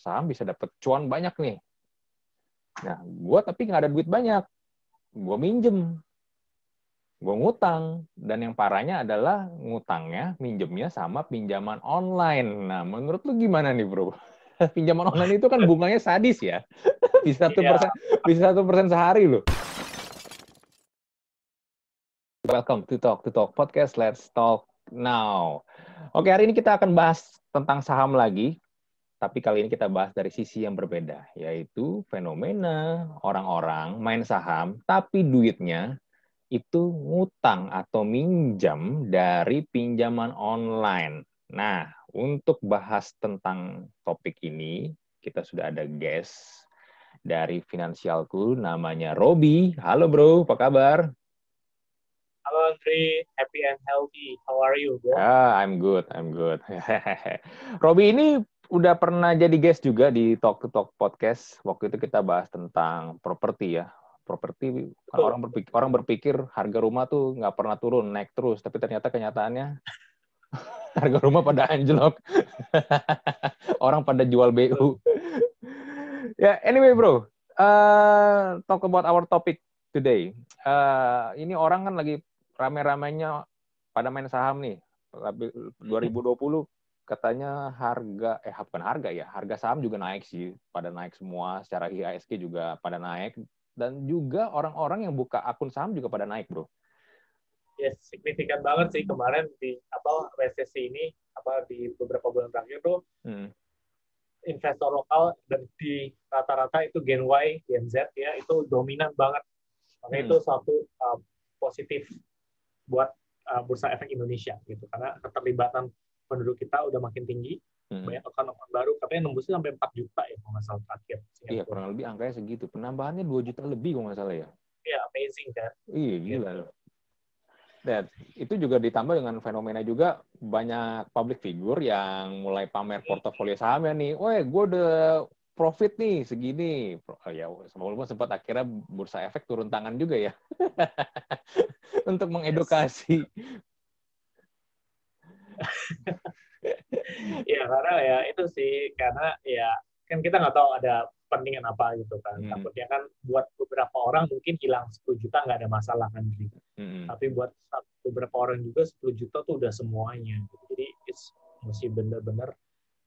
saham bisa dapat cuan banyak nih. Nah, gue tapi nggak ada duit banyak. Gue minjem. Gue ngutang. Dan yang parahnya adalah ngutangnya, minjemnya sama pinjaman online. Nah, menurut lu gimana nih, bro? pinjaman online itu kan bunganya sadis ya. bisa satu persen, bisa satu persen sehari loh. Welcome to Talk to Talk Podcast. Let's talk now. Oke, hari ini kita akan bahas tentang saham lagi tapi kali ini kita bahas dari sisi yang berbeda, yaitu fenomena orang-orang main saham, tapi duitnya itu ngutang atau minjam dari pinjaman online. Nah, untuk bahas tentang topik ini, kita sudah ada guest dari Finansialku, namanya Robi. Halo bro, apa kabar? Halo Andre, happy and healthy. How are you, bro? Ah, I'm good, I'm good. Robi ini udah pernah jadi guest juga di Talk to Talk podcast. Waktu itu kita bahas tentang properti ya. Properti orang berpikir orang berpikir harga rumah tuh nggak pernah turun, naik terus, tapi ternyata kenyataannya harga rumah pada anjlok. orang pada jual BU. ya, yeah, anyway, bro. Uh, talk about our topic today. Uh, ini orang kan lagi rame-ramenya pada main saham nih. 2020 katanya harga eh bukan harga ya harga saham juga naik sih pada naik semua secara IHSG juga pada naik dan juga orang-orang yang buka akun saham juga pada naik bro. Yes, signifikan banget sih kemarin di apa resesi ini apa di beberapa bulan terakhir tuh hmm. investor lokal dan di rata-rata itu Gen Y, Gen Z ya itu dominan banget. Makanya hmm. itu suatu uh, positif buat uh, bursa efek Indonesia gitu karena keterlibatan penduduk kita udah makin tinggi, hmm. banyak account-account baru, katanya nembusnya sampai 4 juta ya kalau nggak salah terakhir. Iya, kurang lebih angkanya segitu. Penambahannya 2 juta lebih kalau nggak salah ya. Iya, amazing kan. Iya, gila loh. Dan itu juga ditambah dengan fenomena juga banyak public figure yang mulai pamer portofolio sahamnya nih. Woi, gue udah profit nih segini. Oh, ya, walaupun sempat akhirnya bursa efek turun tangan juga ya. Untuk mengedukasi ya karena ya itu sih karena ya kan kita nggak tahu ada pentingan apa gitu kan hmm. takutnya kan buat beberapa orang mungkin hilang 10 juta nggak ada masalah kan gitu hmm. tapi buat beberapa orang juga 10 juta tuh udah semuanya gitu. jadi it's mesti bener-bener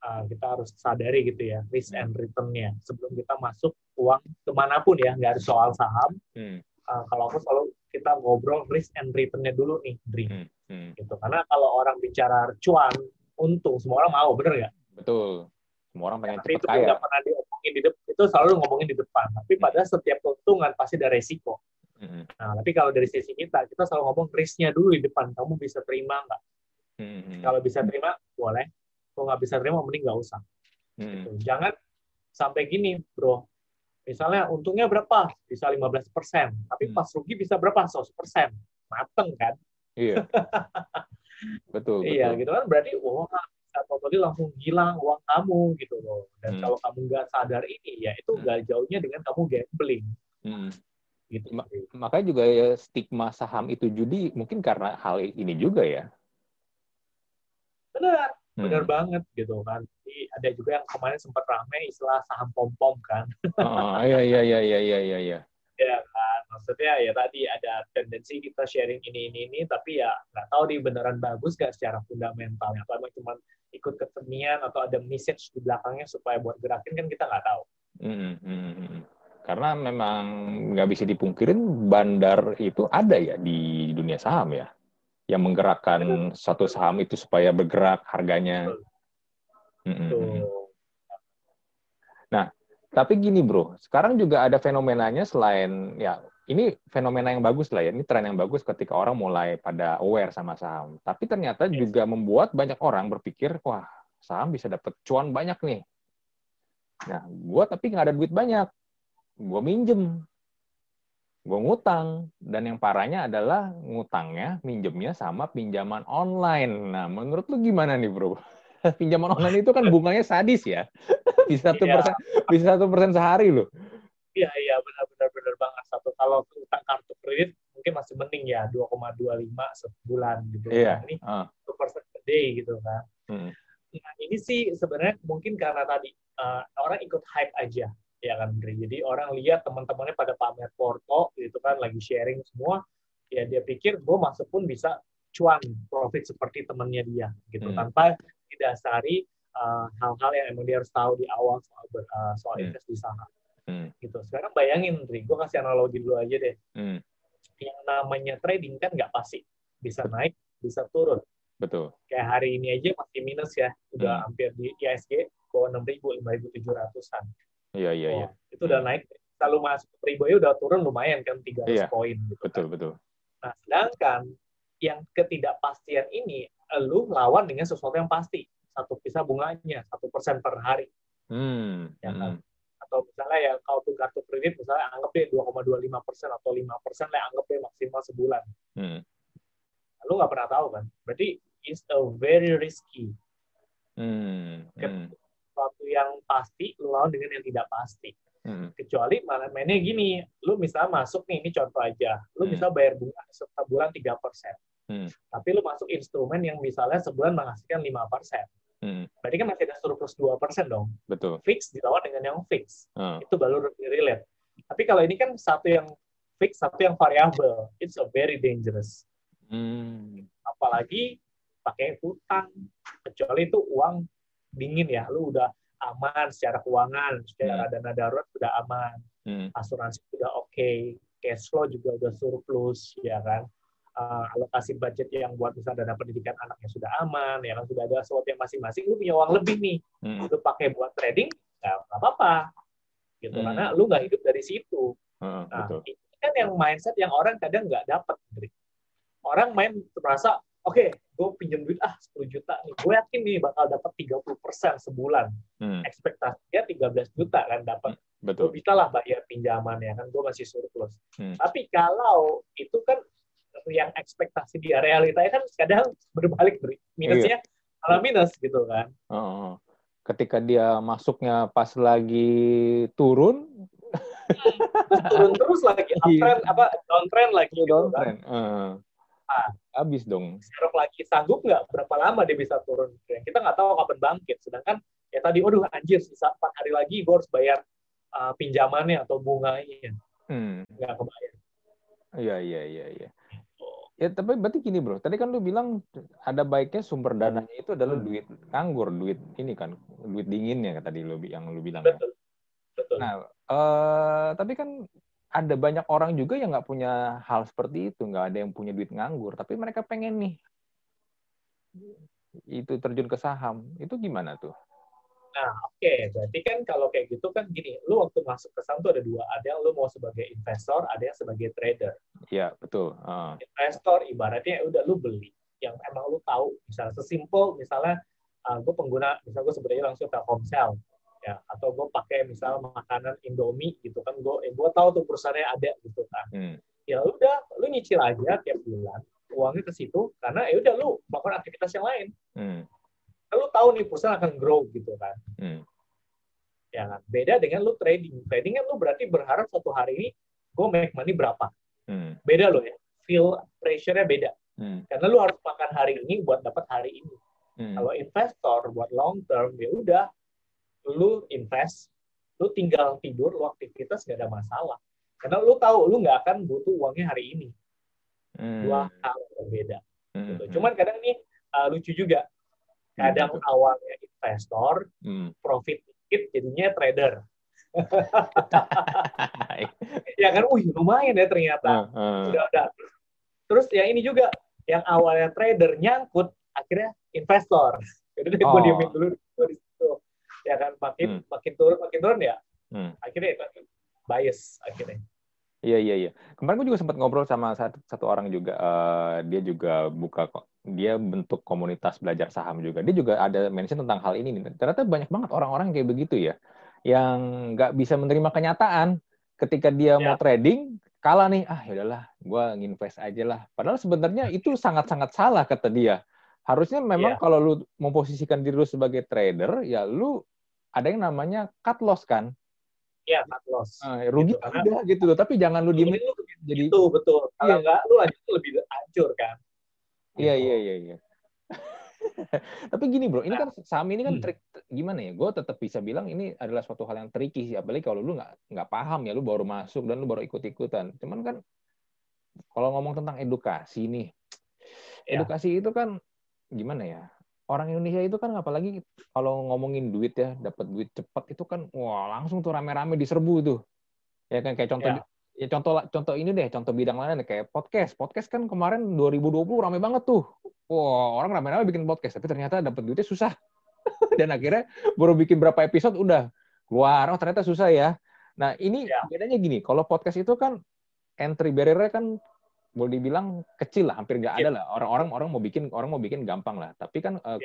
uh, kita harus sadari gitu ya risk hmm. and returnnya sebelum kita masuk uang ke mana pun ya nggak harus soal saham hmm. uh, kalau aku selalu kita ngobrol risk and returnnya dulu nih Dri hmm. Hmm. gitu karena kalau orang bicara cuan untung semua orang mau bener nggak betul semua orang pengen cepat itu kaya itu pernah diomongin di depan itu selalu ngomongin di depan tapi hmm. pada setiap keuntungan pasti ada resiko hmm. nah tapi kalau dari sisi kita kita selalu ngomong risknya dulu di depan kamu bisa terima nggak hmm. kalau bisa terima boleh kalau nggak bisa terima mending nggak usah hmm. gitu. jangan sampai gini bro misalnya untungnya berapa bisa 15 persen tapi hmm. pas rugi bisa berapa 100 persen mateng kan Iya. betul, Iya, gitu kan berarti wah atau tadi langsung hilang uang kamu gitu loh. Dan hmm. kalau kamu nggak sadar ini ya itu hmm. nggak hmm. jauhnya dengan kamu gambling. Hmm. Gitu. Ma makanya juga ya stigma saham itu judi mungkin karena hal ini juga ya. Benar, hmm. benar banget gitu kan. Jadi ada juga yang kemarin sempat ramai istilah saham pom pom kan. Oh iya iya iya iya iya iya ya kan maksudnya ya tadi ada tendensi kita sharing ini ini ini tapi ya nggak tahu di beneran bagus gak secara fundamental atau emang cuma ikut kesenian atau ada message di belakangnya supaya buat gerakin kan kita nggak tahu mm -hmm. karena memang nggak bisa dipungkirin bandar itu ada ya di dunia saham ya yang menggerakkan satu saham itu supaya bergerak harganya. Nah, tapi gini bro, sekarang juga ada fenomenanya selain ya ini fenomena yang bagus lah ya, ini tren yang bagus ketika orang mulai pada aware sama saham. Tapi ternyata juga membuat banyak orang berpikir, wah saham bisa dapat cuan banyak nih. Nah, gue tapi nggak ada duit banyak, gue minjem, gue ngutang, dan yang parahnya adalah ngutangnya, minjemnya sama pinjaman online. Nah, menurut lu gimana nih bro? pinjaman online itu kan bunganya sadis ya. bisa satu iya. persen, bisa satu persen sehari loh. Iya iya benar benar benar banget satu kalau utang kartu kredit mungkin masih mending ya 2,25 sebulan gitu. Iya. Ini satu persen per day gitu kan. Hmm. Nah, ini sih sebenarnya mungkin karena tadi uh, orang ikut hype aja, ya kan Gri. Jadi orang lihat teman-temannya pada pamer porto gitu kan lagi sharing semua, ya dia pikir gue masuk pun bisa cuan profit seperti temannya dia gitu hmm. tanpa didasari eh, hal-hal uh, yang emang dia harus tahu di awal soal ber, uh, soal hmm. invest di saham. Hmm. Gitu. Sekarang bayangin Gri, gue kasih analogi dulu aja deh. Hmm. Yang namanya trading kan nggak pasti, bisa naik, bisa turun. Betul. Kayak hari ini aja masih minus ya, udah hmm. hampir di ISG bawah 6.000, 5.700-an. Iya iya iya. Itu udah naik. Kalau masuk ribu ya udah turun lumayan kan tiga ratus iya. poin. Gitu betul kan. betul. Nah sedangkan yang ketidakpastian ini, lu lawan dengan sesuatu yang pasti. Satu pisah bunganya satu persen per hari. Hmm. Ya kan? Hmm. Atau misalnya ya kalau tuh kartu kredit misalnya anggap deh 2,25 persen atau 5 persen lah anggap deh maksimal sebulan. Hmm lu nggak pernah tahu kan berarti it's a very risky hmm. hmm. Sesuatu yang pasti lu lawan dengan yang tidak pasti hmm. kecuali malah mainnya gini lu misalnya masuk nih ini contoh aja lu hmm. bisa bayar bunga setiap bulan tiga persen hmm. tapi lu masuk instrumen yang misalnya sebulan menghasilkan lima persen Hmm. Berarti kan masih ada surplus dua persen dong. Betul. Fix dilawan dengan yang fix. Hmm. Itu baru relate. Tapi kalau ini kan satu yang fix, satu yang variabel. It's a very dangerous. Hmm. Apalagi pakai hutang, kecuali itu uang dingin ya, lu udah aman secara keuangan, secara hmm. dana darurat sudah aman, hmm. asuransi sudah oke, okay, cash flow juga udah surplus, ya kan. Uh, alokasi budget yang buat misalnya dana pendidikan anaknya sudah aman, ya kan sudah ada yang masing-masing, lu punya uang lebih nih, hmm. lu pakai buat trading, ya nggak apa-apa, gitu hmm. karena lu nggak hidup dari situ. Hmm, nah, betul. ini kan yang mindset yang orang kadang nggak dapat, orang main merasa oke okay, gue pinjam duit ah 10 juta nih gue yakin nih bakal dapat 30% sebulan hmm. ekspektasinya 13 juta kan dapat hmm, betul gue bisa lah bayar pinjaman ya kan gue masih surplus hmm. tapi kalau itu kan yang ekspektasi dia realitanya kan kadang berbalik dari minusnya iya. malah minus gitu kan oh, ketika dia masuknya pas lagi turun hmm, turun terus lagi uptrend iya. apa downtrend lagi gitu downtrend kan. uh habis dong. Serok lagi sanggup nggak berapa lama dia bisa turun? Kita nggak tahu kapan bangkit. Sedangkan ya tadi, waduh anjir sisa empat hari lagi gue harus bayar uh, pinjamannya atau bunganya. Hmm. Nggak kebayar. Iya iya iya iya. Ya tapi berarti gini bro, tadi kan lu bilang ada baiknya sumber dananya itu adalah hmm. duit nganggur, duit ini kan, duit dinginnya tadi lu yang lu bilang. Betul. Betul. Nah, uh, tapi kan ada banyak orang juga yang nggak punya hal seperti itu, nggak ada yang punya duit nganggur, tapi mereka pengen nih itu terjun ke saham, itu gimana tuh? Nah, oke, okay. berarti kan kalau kayak gitu kan gini, lu waktu masuk ke saham tuh ada dua, ada yang lu mau sebagai investor, ada yang sebagai trader. Iya, betul. Uh. Investor ibaratnya ya udah lu beli yang emang lu tahu, misalnya sesimpel misalnya uh, gue pengguna, misalnya gue sebenarnya langsung Telkomsel, ya atau gue pakai misal makanan Indomie gitu kan gue eh, gue tahu tuh perusahaannya ada gitu kan hmm. ya udah lu nyicil aja tiap bulan uangnya ke situ karena ya udah lu melakukan aktivitas yang lain hmm. lu tahu nih perusahaan akan grow gitu kan hmm. ya kan beda dengan lu trading trading kan lu berarti berharap satu hari ini gue make money berapa hmm. beda lo ya feel pressure-nya beda hmm. karena lu harus makan hari ini buat dapat hari ini hmm. kalau investor buat long term ya udah lu invest, lu tinggal tidur, lu aktivitas nggak ada masalah. Karena lu tahu lu nggak akan butuh uangnya hari ini. Hmm. Dua hal berbeda. Hmm. Gitu. Cuman kadang nih uh, lucu juga. Kadang hmm. awalnya investor, hmm. profit dikit jadinya trader. ya kan, wih lumayan ya ternyata. Uh, uh. Udah, udah. Terus yang ini juga, yang awalnya trader nyangkut, akhirnya investor. Jadi oh. gue diemin dulu, gue ya kan makin hmm. makin turun makin turun ya hmm. akhirnya itu bias akhirnya Iya iya iya. Kemarin gue juga sempat ngobrol sama satu, satu orang juga. Uh, dia juga buka kok. Dia bentuk komunitas belajar saham juga. Dia juga ada mention tentang hal ini. Nih. Ternyata banyak banget orang-orang kayak begitu ya, yang nggak bisa menerima kenyataan. Ketika dia ya. mau trading, kalah nih. Ah yaudahlah, gue nginvest aja lah. Padahal sebenarnya itu sangat-sangat salah kata dia. Harusnya memang ya. kalau lu memposisikan diri lu sebagai trader, ya lu ada yang namanya cut loss kan? Iya, cut loss. Nah, rugi gitu, udah gitu loh, tapi jangan lu diem lu jadi itu betul. Kalau iya. enggak lu aja lebih hancur kan. Iya, gitu. iya, iya, iya. Tapi gini bro, ini kan saham ini kan hmm. trik gimana ya? Gue tetap bisa bilang ini adalah suatu hal yang tricky sih. Apalagi kalau lu nggak nggak paham ya, lu baru masuk dan lu baru ikut-ikutan. Cuman kan kalau ngomong tentang edukasi nih, ya. edukasi itu kan gimana ya? Orang Indonesia itu kan apalagi kalau ngomongin duit ya, dapat duit cepat itu kan wah langsung tuh rame-rame diserbu tuh. Ya kan kayak contoh ya. ya contoh contoh ini deh, contoh bidang lain kayak podcast. Podcast kan kemarin 2020 rame banget tuh. Wah, orang rame-rame bikin podcast, tapi ternyata dapat duitnya susah. Dan akhirnya baru bikin berapa episode udah keluar, oh ternyata susah ya. Nah, ini ya. bedanya gini, kalau podcast itu kan entry barrier-nya kan boleh dibilang kecil lah, hampir nggak ada lah. Orang-orang orang mau bikin orang mau bikin gampang lah. Tapi kan uh,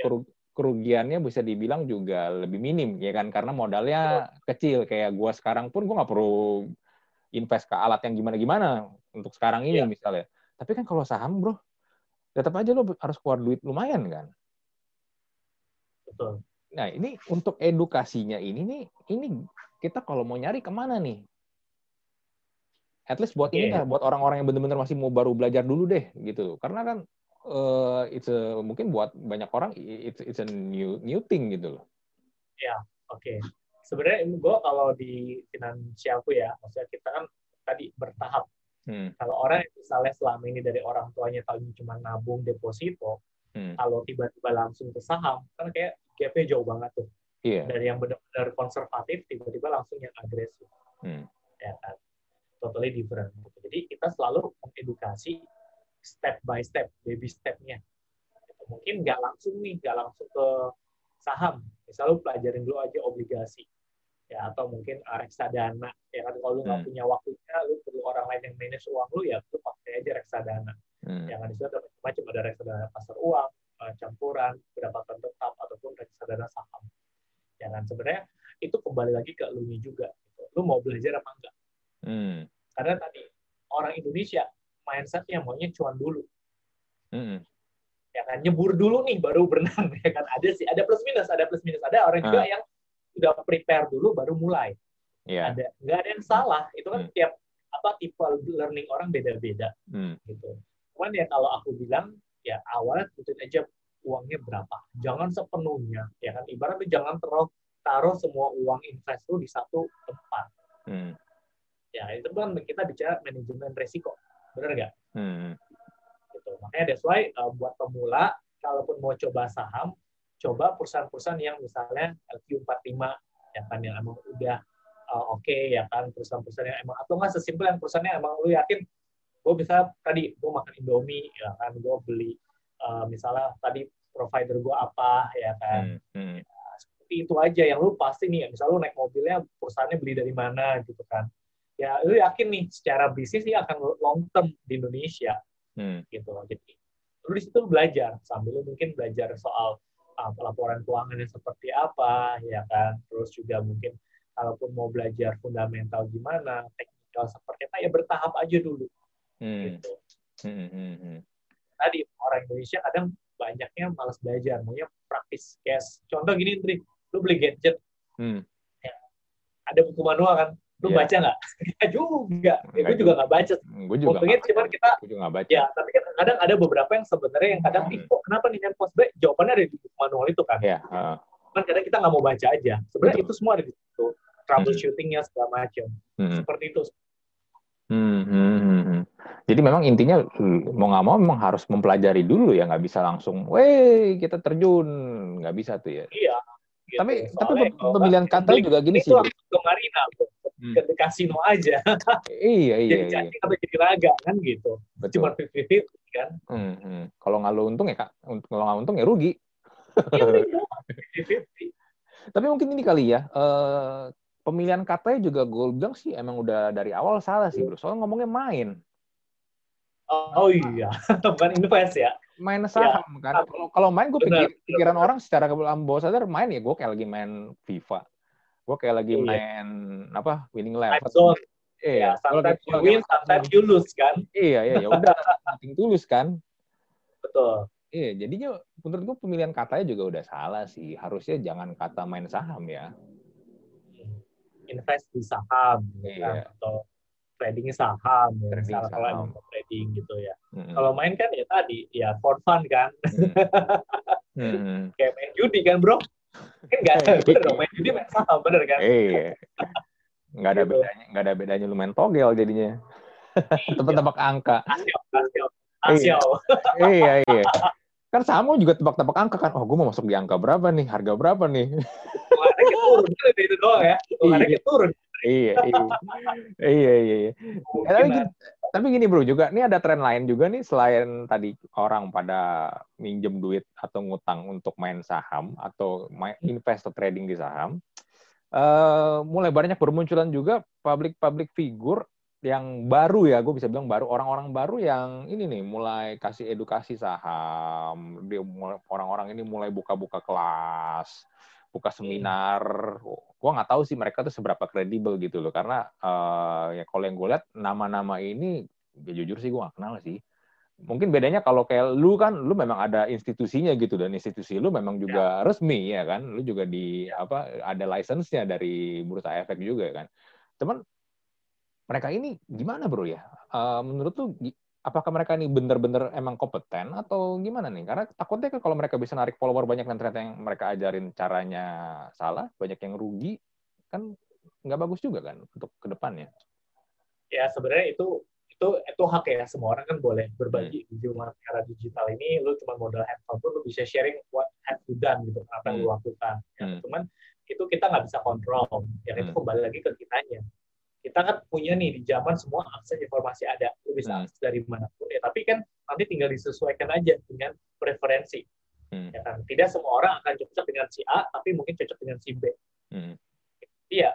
kerugiannya bisa dibilang juga lebih minim ya kan karena modalnya kecil. Kayak gua sekarang pun gua nggak perlu invest ke alat yang gimana-gimana untuk sekarang ini ya. misalnya. Tapi kan kalau saham, bro, tetap aja lo harus keluar duit lumayan kan. Betul. Nah ini untuk edukasinya ini nih, ini kita kalau mau nyari ke mana nih? At least buat yeah. ini dah, buat orang-orang yang benar-benar masih mau baru belajar dulu deh gitu. Karena kan uh, it's a, mungkin buat banyak orang it's it's a new new thing gitu loh. Ya, yeah, oke. Okay. Sebenarnya gue kalau di finansialku ya, maksudnya kita kan tadi bertahap. Hmm. Kalau orang yang misalnya selama ini dari orang tuanya tahu cuma nabung deposito, hmm. kalau tiba-tiba langsung ke saham, kan kayak gapnya jauh banget tuh. Yeah. Dari yang benar-benar konservatif, tiba-tiba langsung yang agresif. Hmm. Ya kan? Totally different. Jadi kita selalu mengedukasi step by step, baby stepnya. Mungkin nggak langsung nih, nggak langsung ke saham. Misalnya lu pelajarin dulu aja obligasi, ya atau mungkin reksadana. Ya kan kalau lu nggak hmm. punya waktunya, lu perlu orang lain yang manage uang lu, ya lu pakai aja reksadana. Hmm. Yang ada ada macam-macam ada reksadana pasar uang, eh, campuran, pendapatan tetap ataupun reksadana saham. Ya kan sebenarnya itu kembali lagi ke lu juga. Gitu. Lu mau belajar apa enggak? Hmm. Karena tadi orang Indonesia mindsetnya maunya cuan dulu. Hmm. Ya kan nyebur dulu nih baru berenang ya kan ada sih ada plus minus ada plus minus ada orang hmm. juga yang sudah prepare dulu baru mulai. Yeah. Ada nggak ada yang salah itu kan hmm. tiap apa tipe learning orang beda-beda hmm. gitu. Cuman ya kalau aku bilang ya awalnya tentu aja uangnya berapa. Jangan sepenuhnya ya kan ibaratnya jangan terlalu taruh semua uang invest lu di satu tempat. Hmm ya itu kan kita bicara manajemen resiko benar nggak hmm. gitu makanya that's why uh, buat pemula kalaupun mau coba saham coba perusahaan-perusahaan yang misalnya LQ45 ya kan yang emang udah uh, oke okay, ya kan perusahaan-perusahaan yang emang atau nggak sesimpel yang perusahaannya emang lu yakin gue bisa tadi gue makan Indomie ya kan gue beli uh, misalnya tadi provider gue apa ya kan hmm, hmm. Ya, seperti itu aja yang lu pasti nih misalnya lu naik mobilnya perusahaannya beli dari mana gitu kan ya lu yakin nih secara bisnis sih akan long term di Indonesia hmm. gitu jadi lu di situ belajar sambil lu mungkin belajar soal uh, laporan keuangannya seperti apa ya kan terus juga mungkin kalaupun mau belajar fundamental gimana teknikal seperti apa ya bertahap aja dulu hmm. gitu hmm, hmm, hmm. tadi orang Indonesia kadang banyaknya malas belajar maunya praktis cash contoh gini Tri lu beli gadget hmm. ya, ada buku manual kan Lu yeah. baca nggak? Ya juga. Ya, gue juga nggak baca. Gue juga cuman kita. Gue juga baca. Ya, tapi kan kadang ada beberapa yang sebenarnya yang kadang, hmm. kok kenapa nih handphone sebenarnya jawabannya ada di buku manual itu kan. Iya. Yeah. Uh. Kan kadang kita nggak mau baca aja. Sebenarnya itu semua ada di situ. Troubleshootingnya segala macam. Hmm. Seperti itu. Hmm, hmm, hmm, hmm. Jadi memang intinya mau nggak mau memang harus mempelajari dulu ya nggak bisa langsung, weh kita terjun nggak bisa tuh ya. Iya. Gitu. Tapi Soalnya tapi pemilihan kata juga gini sih. Itu Marina, hmm. ke kasino aja. iya iya. jadi iya. atau jadi raga kan gitu. Betul. Cuma fifty kan. Hmm, hmm. Kalau nggak lo untung ya kak, kalau nggak untung ya rugi. Iya Tapi mungkin ini kali ya. Uh, pemilihan katanya juga gue bilang sih emang udah dari awal salah sih bro. Soalnya ngomongnya main. Oh, oh iya, bukan invest ya. Main saham ya. kan. Kalau kalau main gue pikir pikiran orang secara bawah sadar main ya gue kayak lagi main FIFA gue kayak lagi iya. main apa winning level iya ya, sometimes you win sometimes you lose kan iya iya ya udah penting tulus kan betul iya jadinya menurut gue pemilihan katanya juga udah salah sih harusnya jangan kata main saham ya invest di saham gitu kan? iya. kan? atau trading saham ya trading misalnya saham. kalau trading gitu ya hmm. kalau main kan ya tadi ya for fun kan hmm. hmm. kayak main judi kan bro kan nggak ada bener dong main judi main saham bener kan? Iya. Nggak ada gitu. bedanya nggak ada bedanya lu main togel jadinya. Iya. tebak-tebak angka. Asio, asio, asio. iya iya. Kan sama juga tebak-tebak angka kan. Oh gue mau masuk di angka berapa nih? Harga berapa nih? Tuhannya turun itu doang ya. Tuhannya iya. turun iya iya iya iya, iya. tapi, tapi gini bro juga ini ada tren lain juga nih selain tadi orang pada minjem duit atau ngutang untuk main saham atau main invest atau trading di saham uh, mulai banyak bermunculan juga public public figure yang baru ya, gue bisa bilang baru orang-orang baru yang ini nih mulai kasih edukasi saham, dia orang-orang ini mulai buka-buka kelas, buka seminar. Gue nggak tahu sih mereka tuh seberapa kredibel gitu loh, karena uh, ya kalau yang gue lihat nama-nama ini, ya jujur sih gue nggak kenal sih. Mungkin bedanya kalau kayak lu kan, lu memang ada institusinya gitu dan institusi lu memang juga ya. resmi ya kan, lu juga di apa ada license-nya dari bursa efek juga kan. Cuman mereka ini gimana bro ya? Uh, menurut tuh apakah mereka ini benar-benar emang kompeten atau gimana nih? Karena takutnya kan kalau mereka bisa narik follower banyak dan ternyata yang mereka ajarin caranya salah, banyak yang rugi, kan nggak bagus juga kan untuk ke depannya. Ya sebenarnya itu itu itu hak ya semua orang kan boleh berbagi hmm. di era digital ini lu cuma modal handphone tuh lu bisa sharing what have you done gitu apa yang hmm. lu lakukan ya, hmm. cuman itu kita nggak bisa kontrol ya itu hmm. kembali lagi ke kitanya kita kan punya nih di zaman semua akses informasi ada lu bisa hmm. akses dari mana pun ya tapi kan nanti tinggal disesuaikan aja dengan preferensi hmm. ya kan tidak semua orang akan cocok dengan si A tapi mungkin cocok dengan si B hmm. iya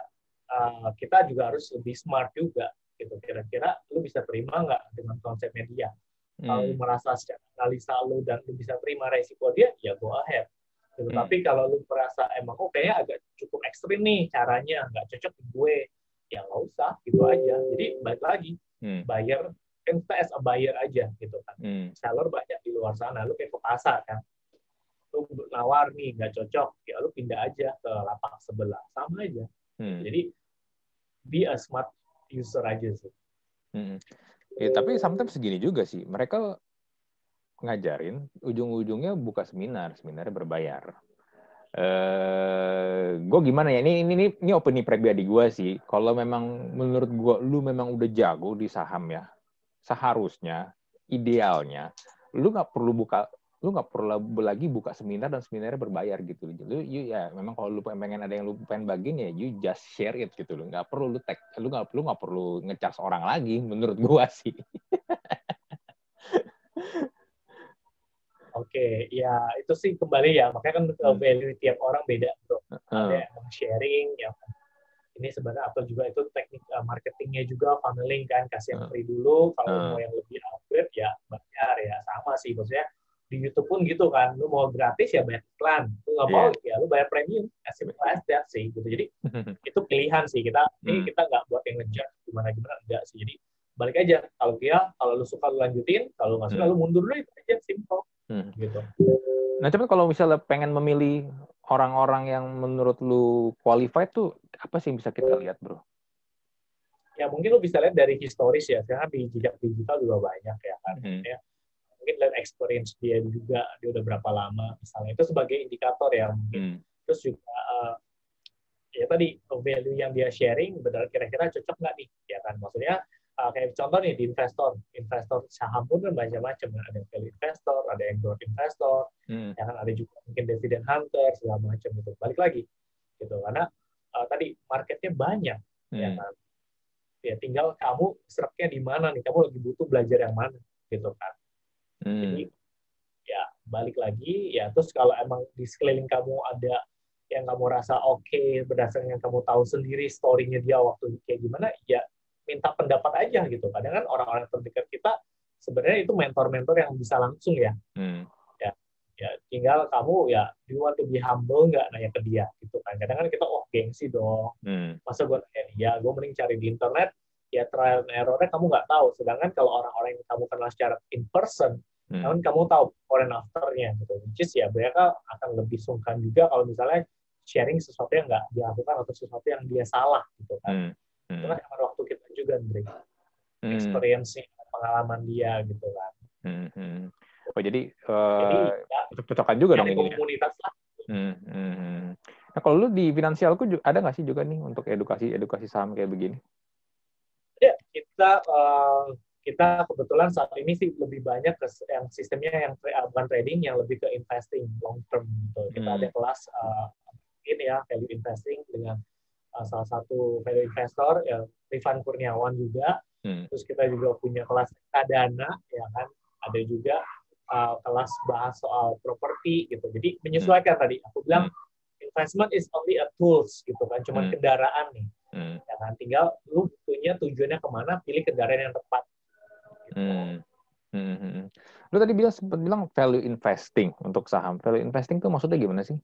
uh, kita juga harus lebih smart juga gitu kira-kira lu bisa terima nggak dengan konsep media hmm. kalau lu merasa secara analisa lu dan lu bisa terima resiko dia ya go ahead gitu. hmm. tapi kalau lu merasa emang oh kayaknya agak cukup ekstrim nih caranya nggak cocok di gue ya nggak usah gitu aja jadi balik lagi hmm. buyer kan kita as a buyer aja gitu kan hmm. seller banyak di luar sana lu kayak ke pasar kan lu nawar nih nggak cocok ya lu pindah aja ke lapak sebelah sama aja hmm. jadi be a smart user aja sih hmm. ya, tapi sometimes segini juga sih mereka ngajarin ujung-ujungnya buka seminar seminarnya berbayar Uh, eh, gue gimana ya? Ini ini ini opini pribadi gue sih. Kalau memang menurut gue lu memang udah jago di saham ya seharusnya idealnya lu nggak perlu buka lu nggak perlu lagi buka seminar dan seminarnya berbayar gitu. Lu you, ya memang kalau lu pengen ada yang lu pengen bagiin ya you just share it gitu lu nggak perlu lu tag lu nggak perlu nggak perlu ngecas orang lagi menurut gue sih Oke, ya itu sih kembali ya, makanya kan hmm. value tiap orang beda, bro. Ada yang sharing, yang ini sebenarnya atau juga itu teknik uh, marketingnya juga funneling kan, kasih yang free dulu, kalau mau yang lebih upgrade ya bayar ya sama sih, maksudnya di YouTube pun gitu kan, lu mau gratis ya bayar iklan, lu nggak mau yeah. ya lu bayar premium, as simple as that sih, gitu. Jadi itu pilihan sih kita, ini hmm. kita nggak buat yang ngejar gimana gimana enggak sih, jadi balik aja kalau dia kalau lu suka lu lanjutin kalau nggak suka hmm. lu mundur dulu itu aja simple Hmm. Gitu. Nah, cuman kalau misalnya pengen memilih orang-orang yang menurut lu qualified tuh apa sih yang bisa kita lihat, bro? Ya mungkin lu bisa lihat dari historis ya, karena di jejak digital juga banyak ya kan. Hmm. Ya. Mungkin lihat experience dia juga, dia udah berapa lama misalnya. Itu sebagai indikator ya mungkin. Hmm. Terus juga uh, ya tadi value yang dia sharing benar kira-kira cocok nggak nih ya kan maksudnya uh, kayak contoh nih di investor, investor saham pun kan macam-macam, ada yang value investor, ada yang growth investor, hmm. ya kan ada juga mungkin dividend hunter segala macam itu. Balik lagi, gitu karena uh, tadi marketnya banyak, ya hmm. ya kan. Ya tinggal kamu seraknya di mana nih, kamu lagi butuh belajar yang mana, gitu kan. Hmm. Jadi ya balik lagi, ya terus kalau emang di sekeliling kamu ada yang kamu rasa oke okay, berdasarkan yang kamu tahu sendiri story-nya dia waktu kayak gimana, ya minta pendapat aja gitu. Kadang kan orang-orang terdekat kita sebenarnya itu mentor-mentor yang bisa langsung ya. Hmm. Ya, ya tinggal kamu ya you want to be humble nggak nanya ke dia gitu kan. Kadang kan kita oh gengsi dong. Hmm. Masa gue nanya dia, gue mending cari di internet ya trial and errornya kamu nggak tahu. Sedangkan kalau orang-orang yang kamu kenal secara in person, hmm. kan kamu tahu before and afternya gitu. Which is ya mereka akan lebih sungkan juga kalau misalnya sharing sesuatu yang nggak dilakukan atau sesuatu yang dia salah gitu kan. Hmm. Hmm. Itu kan waktu kita juga Andre hmm. experience pengalaman dia gitu kan hmm. Oh jadi, uh, jadi ya, cocokan juga dong ini. Ya? Komunitas lah. Hmm, hmm, hmm. Nah kalau lu di finansialku ada nggak sih juga nih untuk edukasi edukasi saham kayak begini? Ya kita uh, kita kebetulan saat ini sih lebih banyak ke yang sistemnya yang uh, bukan trading yang lebih ke investing long term gitu. Kita hmm. ada kelas uh, ini ya value investing dengan uh, salah satu value investor ya Rifan Kurniawan juga. Hmm. Terus kita juga punya kelas dana ya kan. Ada juga uh, kelas bahas soal properti gitu. Jadi menyesuaikan hmm. tadi aku bilang hmm. investment is only a tools gitu kan, cuma hmm. kendaraan nih. Hmm. Ya kan tinggal lu punya tujuannya ke mana, pilih kendaraan yang tepat Hmm. Hmm. hmm, hmm. Lu tadi bilang sempat bilang value investing untuk saham. Value investing itu maksudnya gimana sih?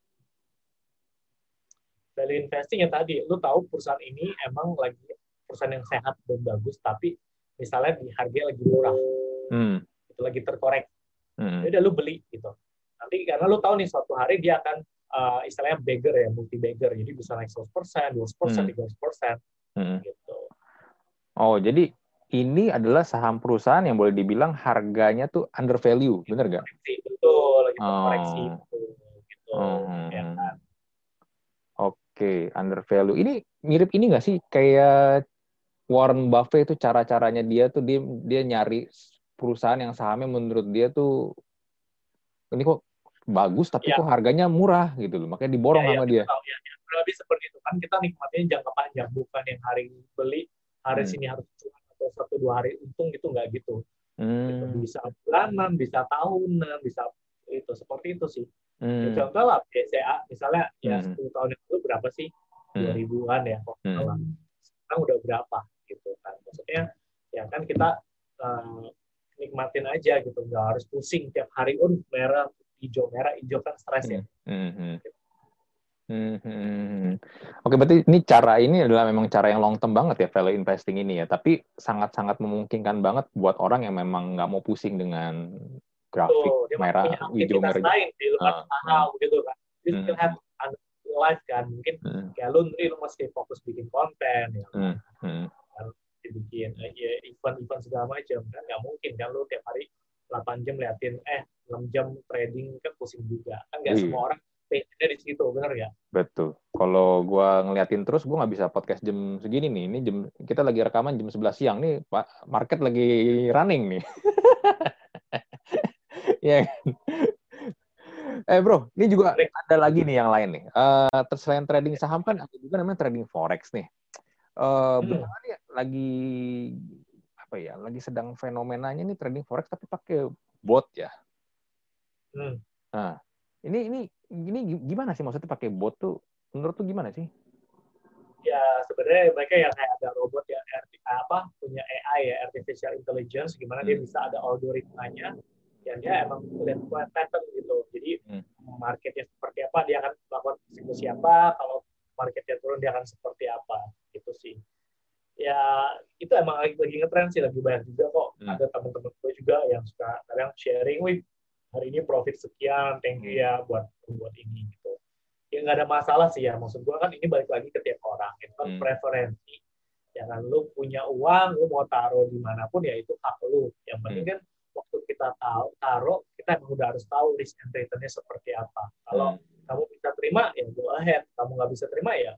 Value investing yang tadi, lu tahu perusahaan ini emang lagi perusahaan yang sehat dan bagus, tapi misalnya di harga lagi murah, hmm. itu lagi terkorek, hmm. Ya udah lu beli gitu. Nanti karena lu tahu nih suatu hari dia akan uh, istilahnya beggar ya, multi beggar, jadi bisa naik 100%, 200%, hmm. 300%, hmm. gitu. Oh, jadi ini adalah saham perusahaan yang boleh dibilang harganya tuh under value, bener gak? Betul, lagi oh. koreksi. Gitu, oh. ya kan? Oke, okay, under value. Ini mirip ini nggak sih kayak Warren Buffett itu cara-caranya dia tuh dia dia nyari perusahaan yang sahamnya menurut dia tuh ini kok bagus tapi ya. kok harganya murah gitu loh makanya diborong ya, sama ya, dia. Tahu, ya, ya. Lebih seperti itu kan kita nikmatnya jangka panjang bukan yang hari beli hari hmm. sini harus cuma atau satu dua hari untung gitu nggak gitu. Hmm. bisa bulanan, bisa tahunan, bisa itu seperti itu sih. Hmm. Ya, contoh lah BCA misalnya ya, hmm. ya 10 tahun yang lalu berapa sih? Hmm. 2000-an ya kok hmm. Sekarang udah berapa gitu kan. Maksudnya ya kan kita uh, nikmatin aja gitu, nggak harus pusing tiap hari un oh, merah hijau merah hijau kan stres ya. Hmm. Hmm. Gitu. Hmm. Oke, berarti ini cara ini adalah memang cara yang long term banget ya value investing ini ya. Tapi sangat-sangat memungkinkan banget buat orang yang memang nggak mau pusing dengan grafik oh, merah, hijau, merah. lain di luar uh, uh, gitu kan. You hmm. still have life kan. Mungkin hmm. kayak lu, lu masih fokus bikin konten ya. Hmm. Hmm. bikin eh, ya, event-event segala macam kan nggak mungkin kan lu tiap hari 8 jam liatin eh 6 jam trading kan pusing juga kan nggak iya. semua orang passionnya di situ, benar ya? Betul. Kalau gue ngeliatin terus, gue nggak bisa podcast jam segini nih. Ini jam kita lagi rekaman jam 11 siang nih, Pak. Market lagi running nih. ya. eh bro, ini juga ada lagi nih yang lain nih. Uh, selain trading saham kan ada juga namanya trading forex nih. Uh, hmm. nih lagi apa ya? Lagi sedang fenomenanya nih trading forex tapi pakai bot ya. Hmm. Nah, ini ini ini gimana sih maksudnya pakai bot tuh? Menurut tuh gimana sih? Ya sebenarnya mereka yang kayak ada robot yang apa punya AI ya artificial intelligence gimana hmm. dia bisa ada algoritmanya yang dia emang lihat pattern gitu. Jadi hmm. marketnya seperti apa dia akan melakukan eksekusi apa kalau marketnya turun dia akan seperti apa gitu sih. Ya itu emang lagi lagi ngetren sih lagi banyak juga kok hmm. ada teman-teman gue juga yang suka kadang sharing, wih hari ini profit sekian, thank you ya buat buat ini gitu. Ya nggak ada masalah sih ya, maksud gue kan ini balik lagi ke tiap orang, itu kan hmm. preferensi. Ya kan, lu punya uang, lu mau taruh di mana pun ya itu hak lu. Yang penting hmm. kan waktu kita tahu taruh, kita udah harus tahu risk and return-nya seperti apa. Kalau hmm. kamu bisa terima, ya go ahead. Kamu nggak bisa terima ya,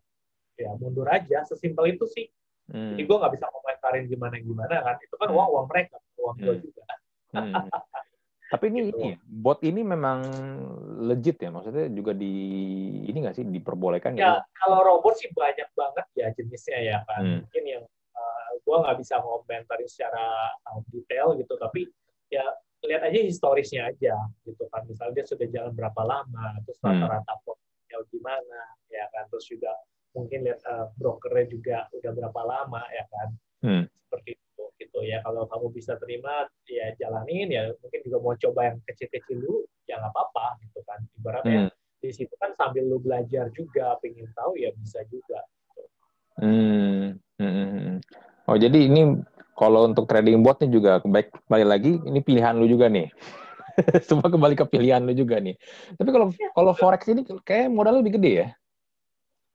ya mundur aja. Sesimpel itu sih. Hmm. Jadi gue nggak bisa komentarin gimana-gimana kan. Itu kan hmm. uang uang mereka, uang hmm. gue juga. Hmm. Tapi ini, gitu. ini bot ini memang legit ya, maksudnya juga di ini nggak sih diperbolehkan ya? Ya kalau robot sih banyak banget ya jenisnya ya kan. Hmm. Mungkin yang uh, gua nggak bisa ngomentarin secara uh, detail gitu, tapi ya lihat aja historisnya aja gitu kan. Misalnya dia sudah jalan berapa lama, terus hmm. rata-rata portnya gimana, ya kan. Terus juga mungkin lihat uh, brokernya juga udah berapa lama ya kan. Hmm. Seperti gitu ya kalau kamu bisa terima ya jalanin ya mungkin juga mau coba yang kecil-kecil dulu ya nggak apa-apa gitu kan ibaratnya hmm. di situ kan sambil lu belajar juga pengen tahu ya bisa juga gitu. hmm. Hmm. hmm, hmm. oh jadi ini kalau untuk trading bot nih juga baik kembali lagi ini pilihan lu juga nih semua kembali ke pilihan lu juga nih tapi kalau ya, kalau forex ini kayak modal lebih gede ya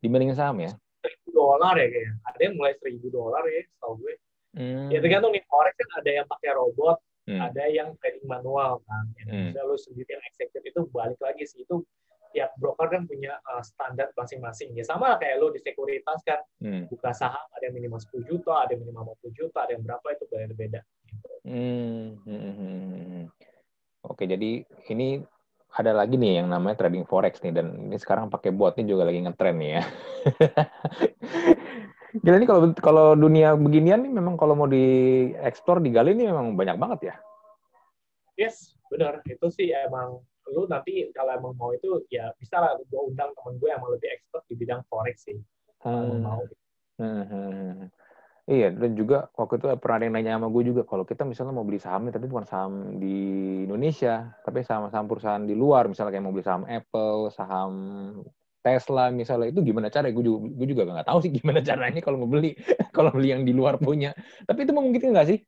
dibanding saham ya seribu dolar ya kayaknya ada yang mulai seribu dolar ya tau gue Hmm. Ya tergantung nih forex kan ada yang pakai robot, hmm. ada yang trading manual kan. Hmm. Misalnya lu sendiri yang execute itu balik lagi sih itu tiap broker kan punya uh, standar masing-masing. Ya sama kayak lo di sekuritas kan, hmm. buka saham ada yang minimal 10 juta, ada yang minimal 50 juta, ada yang berapa itu beda-beda. Hmm. Hmm. hmm, hmm. Oke, jadi ini ada lagi nih yang namanya trading forex nih dan ini sekarang pakai bot ini juga lagi ngetren nih ya. Gila nih kalau kalau dunia beginian nih memang kalau mau diekspor digali ini memang banyak banget ya. Yes, benar. Itu sih emang lu nanti kalau emang mau itu ya bisa lah gue undang temen gue yang lebih expert di bidang forex sih hmm. mau hmm, hmm, hmm. Iya, dan juga waktu itu pernah ada yang nanya sama gue juga, kalau kita misalnya mau beli sahamnya, tapi bukan saham di Indonesia, tapi saham-saham perusahaan di luar, misalnya kayak mau beli saham Apple, saham Tesla misalnya, itu gimana cara? Gue juga, gue juga nggak tahu sih gimana caranya kalau mau beli, kalau beli yang di luar punya. Tapi itu memungkinkan nggak sih?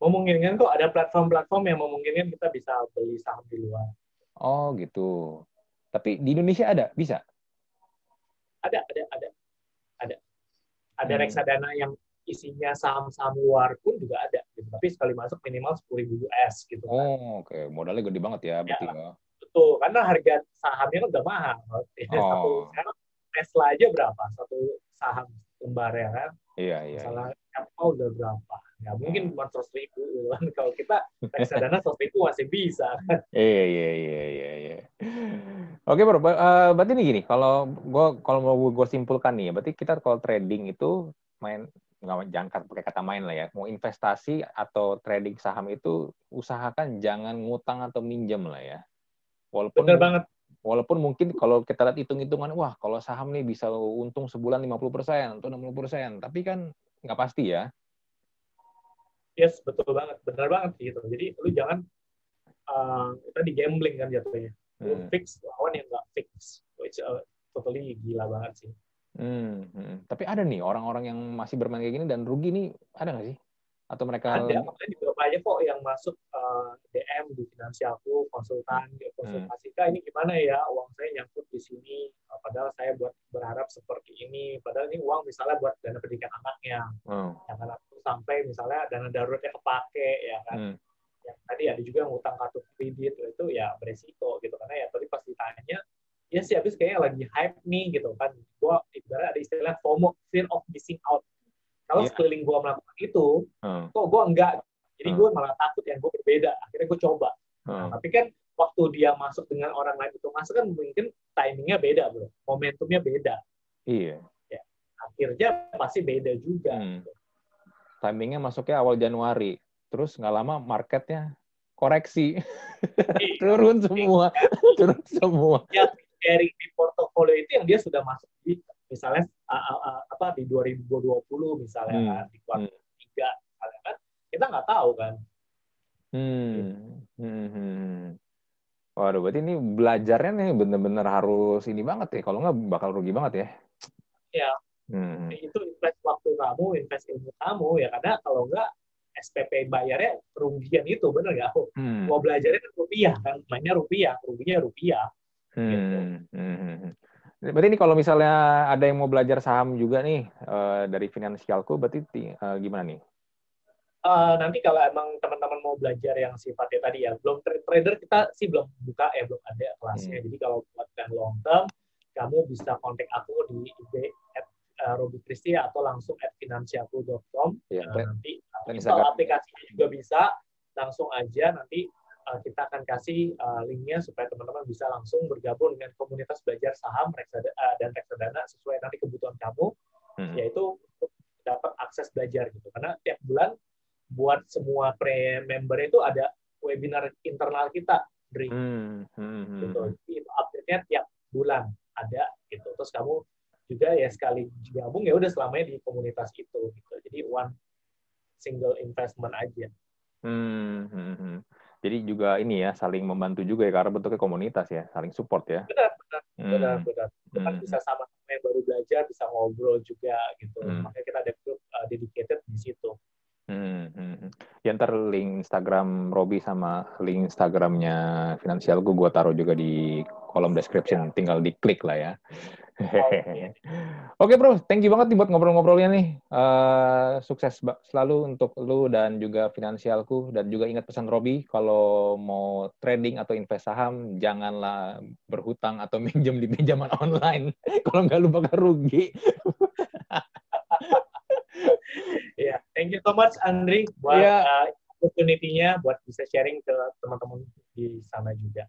Memungkinkan kok ada platform-platform yang memungkinkan kita bisa beli saham di luar. Oh gitu. Tapi di Indonesia ada, bisa? Ada, ada, ada, ada. Ada hmm. reksadana yang isinya saham-saham luar pun juga ada. Gitu. Tapi sekali masuk minimal sepuluh ribu US gitu. Kan. Oh oke, okay. modalnya gede banget ya, berarti ya. ya. Betul, karena harga sahamnya kan udah mahal. Oh. Satu sekarang Tesla aja berapa? Satu saham lembar ya kan? Iya iya. Misalnya iya. Apple udah berapa? Nggak mungkin cuma seratus ribu gitu kan. Kalau kita reksadana seratus ribu masih bisa iya iya iya iya iya. Oke bro. Uh, berarti ini gini kalau gue kalau mau gue simpulkan nih ya berarti kita kalau trading itu main nggak jangan pakai kata main lah ya. Mau investasi atau trading saham itu usahakan jangan ngutang atau minjem lah ya. Walaupun Bener banget. walaupun mungkin kalau kita lihat hitung-hitungan wah kalau saham nih bisa untung sebulan 50% atau 60% tapi kan nggak pasti ya yes betul banget. Benar banget gitu. Jadi lu jangan uh, kita di gambling kan jatuhnya. Lu hmm. fix lawan yang nggak fix which uh, totally gila banget sih. Hmm, hmm. tapi ada nih orang-orang yang masih bermain kayak gini dan rugi nih. Ada nggak sih atau mereka ada di beberapa aja kok yang masuk uh, DM di finansialku konsultan hmm. konsultasi kak ini gimana ya uang saya nyangkut di sini uh, padahal saya buat berharap seperti ini padahal ini uang misalnya buat dana pendidikan anaknya hmm. jangan aku sampai misalnya dana daruratnya kepake ya kan hmm. yang tadi ada juga yang utang kartu kredit itu ya beresiko gitu karena ya tadi pas ditanya ya sih habis kayaknya lagi hype nih gitu kan gua ibarat ada istilah FOMO fear of missing out kalau yeah. sekeliling gue melakukan itu, hmm. kok gue enggak. Jadi hmm. gue malah takut yang gue berbeda. Akhirnya gue coba. Hmm. Nah, tapi kan waktu dia masuk dengan orang lain itu masuk kan mungkin timingnya beda bro, momentumnya beda. Iya. Ya. Akhirnya pasti beda juga. Hmm. Timingnya masuknya awal Januari, terus nggak lama marketnya koreksi, iya. turun semua, turun semua. Ya dari di portofolio itu yang dia sudah masuk di misalnya uh, uh, apa di 2020 misalnya hmm. kan, di kuartal hmm. tiga misalnya kan kita nggak tahu kan hmm. Hmm. hmm. Waduh, berarti ini belajarnya nih bener-bener harus ini banget ya. Kalau nggak bakal rugi banget ya. Ya. Hmm. Itu invest waktu kamu, invest ilmu kamu ya. Karena kalau nggak SPP bayarnya kerugian itu bener nggak? Hmm. Mau belajarnya kan rupiah kan, mainnya rupiah, ruginya rupiah. Hmm. Gitu. Hmm. Berarti ini kalau misalnya ada yang mau belajar saham juga nih uh, dari finansialku, berarti uh, gimana nih? Uh, nanti kalau emang teman-teman mau belajar yang sifatnya tadi ya, belum trader kita sih belum buka ya, belum ada kelasnya. Hmm. Jadi kalau buat yang long term, kamu bisa kontak aku di ig at uh, Robi atau langsung at finansialku.com. Ya, uh, nanti install aplikasinya juga bisa, langsung aja nanti Eh, kita akan kasih uh, linknya supaya teman-teman bisa langsung bergabung dengan komunitas belajar saham uh, dan reksadana sesuai nanti kebutuhan kamu, hmm. yaitu untuk dapat akses belajar gitu. Karena tiap bulan buat semua pre-member itu ada webinar internal kita, Dri. Hmm. Hmm. hmm gitu. Hmm. Jadi update-nya tiap bulan ada gitu. Terus kamu juga ya sekali gabung ya udah selamanya di komunitas itu gitu. Jadi one single investment aja. Hmm. Jadi juga ini ya saling membantu juga ya karena bentuknya komunitas ya, saling support ya. Benar, benar, hmm. benar, benar. Kita hmm. bisa sama-sama yang baru belajar, bisa ngobrol juga gitu. Hmm. Makanya kita ada grup uh, dedicated di situ. Hmm, hmm, hmm. Ya ntar link Instagram Robi sama link Instagramnya Finansial gue gue taruh juga di kolom description, ya. tinggal diklik lah ya. Oke bro, thank you banget nih buat ngobrol-ngobrolnya nih. Uh, sukses selalu untuk lu dan juga finansialku dan juga ingat pesan Robi kalau mau trading atau invest saham janganlah berhutang atau minjem di pinjaman online. kalau nggak lu bakal rugi. Ya, yeah, thank you so much Andri buat yeah. uh, opportunity-nya buat bisa sharing ke teman-teman di sana juga.